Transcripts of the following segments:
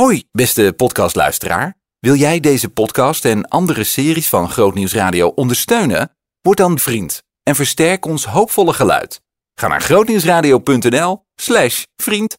Hoi, beste podcastluisteraar. Wil jij deze podcast en andere series van Grootnieuws Radio ondersteunen? Word dan vriend en versterk ons hoopvolle geluid. Ga naar grootnieuwsradio.nl slash vriend.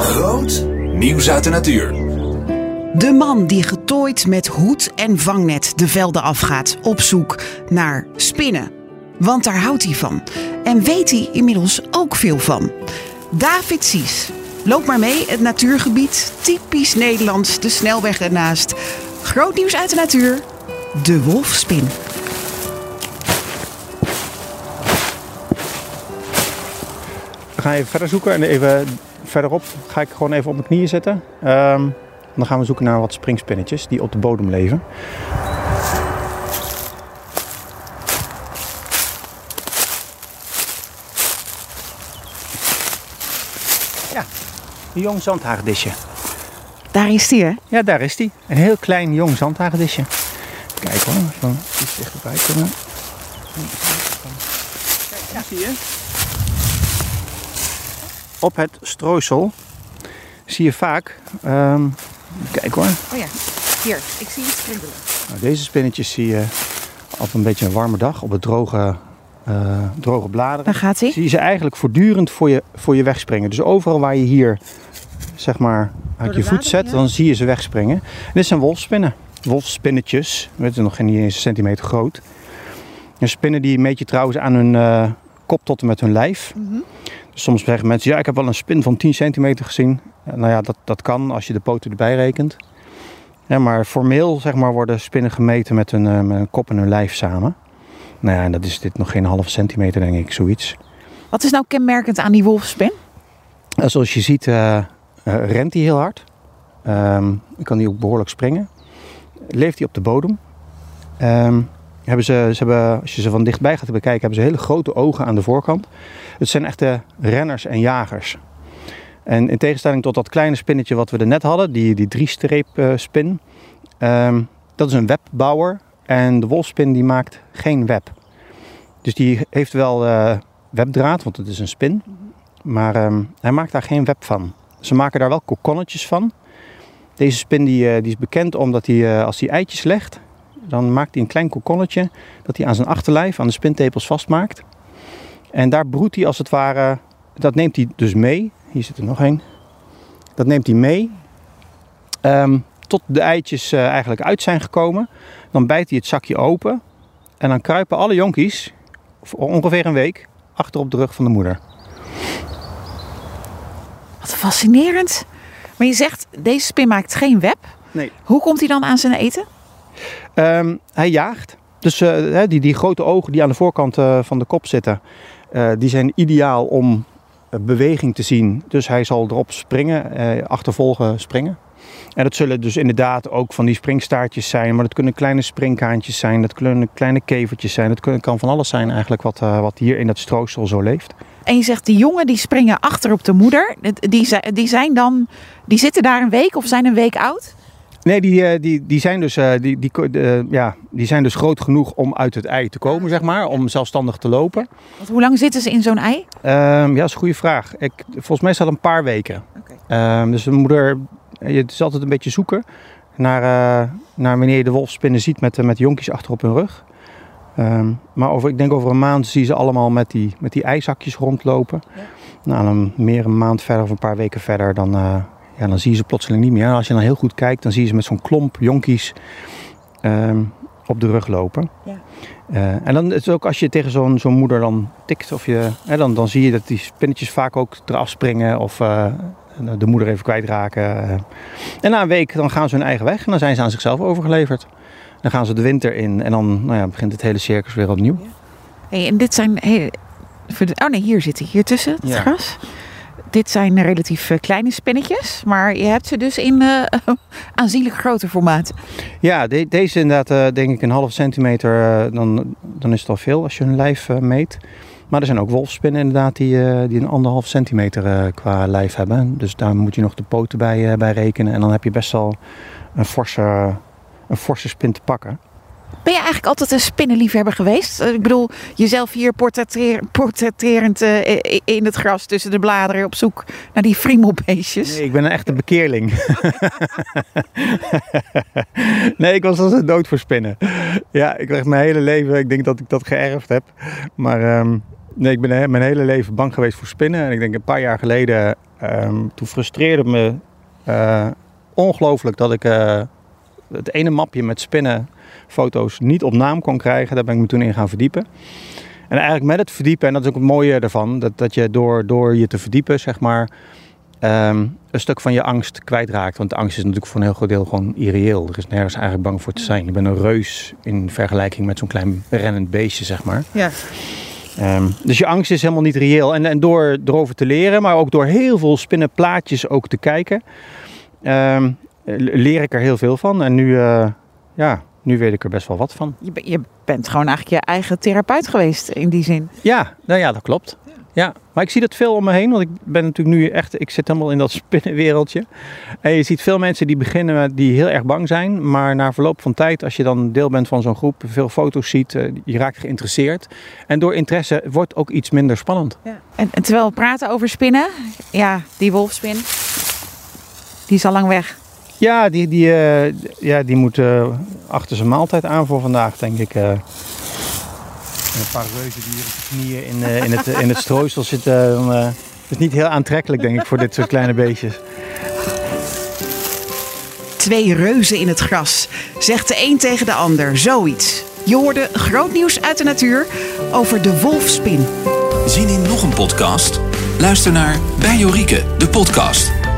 Groot nieuws uit de natuur. De man die getooid met hoed en vangnet de velden afgaat op zoek naar spinnen. Want daar houdt hij van. En weet hij inmiddels ook veel van. David Sies. Loop maar mee, het natuurgebied. Typisch Nederlands, de snelweg ernaast. Groot nieuws uit de natuur. De wolfspin. We gaan even verder zoeken en even verderop ga ik gewoon even op mijn knieën zitten. Ehm, dan gaan we zoeken naar wat springspinnetjes die op de bodem leven. Een jong zandhagedisje. Daar is hij, hè? Ja, daar is die. Een heel klein jong zandhagedisje. Kijk hoor, van iets dichterbij kunnen. Kijk, ja, zie je. Op het strooisel zie je vaak. ehm, kijk hoor. Oh ja, hier. Ik zie iets kriebelen. Nou, deze spinnetjes zie je op een beetje een warme dag op het droge, eh, droge bladeren. Daar gaat hij. Zie je ze eigenlijk voortdurend voor je, voor je wegspringen. Dus overal waar je hier zeg maar uit je voet zet, ja. dan zie je ze wegspringen. En dit zijn wolfspinnen. Wolfspinnetjes. Weet je, nog geen eens een centimeter groot. En spinnen die meet je trouwens aan hun eh, kop tot en met hun lijf. Mhm. Dus soms zeggen mensen, ja ik heb wel een spin van 10 centimeter gezien. Eh, nou ja, dat, dat kan als je de poten erbij rekent. Ja, maar formeel zeg maar, worden spinnen gemeten met hun, met hun kop en hun lijf samen. Nou ja, en dat is dit nog geen halve centimeter denk ik, zoiets. Wat is nou kenmerkend aan die wolfspin? En zoals je ziet eh, eh, rent hij heel hard. Ehm, kan hij ook behoorlijk springen. Leeft hij op de bodem. Ehm, hebben ze, ze hebben, als je ze van dichtbij gaat bekijken, hebben ze hele grote ogen aan de voorkant. Het zijn echte renners en jagers. En in tegenstelling tot dat kleine spinnetje wat we er net hadden, die, die drie-streep eh, spin. ehm, dat is een webbouwer. En de wolfspin die maakt geen web. Dus die heeft wel eh, webdraad, want het is een spin. Maar ehm, hij maakt daar geen web van. Ze maken daar wel kokonnetjes van. Deze spin die, eh, die is bekend omdat hij, eh, als hij eitjes legt, dan maakt hij een klein kokonnetje dat hij aan zijn achterlijf, aan de spintepels vastmaakt. En daar broedt hij als het ware, dat neemt hij dus mee. Hier zit er nog een. Dat neemt hij mee ehm, tot de eitjes eigenlijk uit zijn gekomen. Dan bijt hij het zakje open en dan kruipen alle jonkies, ongeveer een week, achter op de rug van de moeder. Wat fascinerend. Maar je zegt, deze spin maakt geen web. Nee. Hoe komt hij dan aan zijn eten? Ehm, hij jaagt. Dus eh, die, die grote ogen die aan de voorkant eh, van de kop zitten, eh, die zijn ideaal om beweging te zien. Dus hij zal erop springen, achtervolgen springen. En dat zullen dus inderdaad ook van die springstaartjes zijn, maar dat kunnen kleine springkaantjes zijn, dat kunnen kleine kevertjes zijn. Dat kan van alles zijn eigenlijk wat, eh, wat hier in dat stroosel zo leeft. En je zegt, die jongen die springen achter op de moeder. Die, zijn- die zijn dan, die zitten daar een week of zijn een week oud? Nee, die, eh, die, die, zijn dus, eh, die, die, ja, die zijn dus groot genoeg om uit het ei te komen, zeg maar, om zelfstandig te lopen. Want hoe lang zitten ze in zo'n ei? Ehm, ja, dat is een goede vraag. Ik, volgens mij is dat een paar weken. Ehm, dus de moeder, het is altijd een beetje zoeken naar, eh, naar wanneer je de wolfspinnen ziet met, eh, met jonkies achter op hun rug. Ehm, maar over, ik denk over een maand zie je ze allemaal met die, met die eizakjes rondlopen. Ja. Nou, dan meer een maand verder of een paar weken verder, dan, eh, ja, dan zie je ze plotseling niet meer. En als je dan heel goed kijkt, dan zie je ze met zo'n klomp jonkies ehm, op de rug lopen. Ja. Eh, en dan is het ook als je tegen zo'n zo'n moeder dan tikt, of je, hè, dan, dan zie je dat die spinnetjes vaak ook eraf springen of eh, de moeder even kwijtraken. eh. En na een week dan gaan ze hun eigen weg en dan zijn ze aan zichzelf overgeleverd. Dan gaan ze de winter in en dan nou ja, begint het hele circus weer opnieuw. Hey, en dit zijn... Hey, oh nee, hier zit hij. Hier tussen het Ja. gras. Dit zijn relatief eh, kleine spinnetjes. Maar je hebt ze dus in eh aanzienlijk groter formaat. Ja, de- deze inderdaad eh, denk ik een half centimeter, eh, dan, dan is het al veel als je hun lijf eh, meet. Maar er zijn ook wolfspinnen inderdaad die, eh, die een anderhalf centimeter eh, qua lijf hebben. Dus daar moet je nog de poten bij, eh, bij rekenen. En dan heb je best wel een forse, een forse spin te pakken. Ben je eigenlijk altijd een spinnenliefhebber geweest? Ik bedoel, jezelf hier portretteer, portretterend uh, in het gras tussen de bladeren op zoek naar die friemelbeestjes. Nee, ik ben een echte bekeerling. nee, ik was altijd dood voor spinnen. Ja, ik werd mijn hele leven, ik denk dat ik dat geërfd heb. Maar um, nee, ik ben mijn hele leven bang geweest voor spinnen. En ik denk een paar jaar geleden, um, toen frustreerde me uh, ongelooflijk dat ik uh, het ene mapje met spinnenfoto's niet op naam kon krijgen. Daar ben ik me toen in gaan verdiepen. En eigenlijk met het verdiepen, en dat is ook het mooie ervan, dat, dat je door, door je te verdiepen, zeg maar, um, een stuk van je angst kwijtraakt. Want de angst is natuurlijk voor een heel groot deel gewoon irreëel. Er is nergens eigenlijk bang voor te zijn. Je bent een reus in vergelijking met zo'n klein rennend beestje, zeg maar. Ja. Um, dus je angst is helemaal niet reëel. En, en door erover te leren, maar ook door heel veel spinnenplaatjes ook te kijken, um, leer ik er heel veel van. En nu, uh, ja, nu weet ik er best wel wat van. Je, je, bent gewoon eigenlijk je eigen therapeut geweest in die zin. Ja, nou ja, dat klopt. Ja, maar ik zie dat veel om me heen, want ik ben natuurlijk nu echt, ik zit helemaal in dat spinnenwereldje. En je ziet veel mensen die beginnen die heel erg bang zijn, maar na verloop van tijd, als je dan deel bent van zo'n groep, veel foto's ziet, eh, je raakt geïnteresseerd. En door interesse wordt ook iets minder spannend. Ja. En, en terwijl we praten over spinnen, ja, die wolfspin, die is al lang weg. Ja, die, die, uh, ja, die moet uh, achter zijn maaltijd aan voor vandaag, denk ik. Uh, een paar reuzen die hier op de knieën in, in, het, in het strooisel zitten. Dat is niet heel aantrekkelijk, denk ik, voor dit soort kleine beestjes. Twee reuzen in het gras, zegt de een tegen de ander. Zoiets. Je hoorde groot nieuws uit de natuur over de wolfspin. Zien in nog een podcast? Luister naar Bij Jorike, de podcast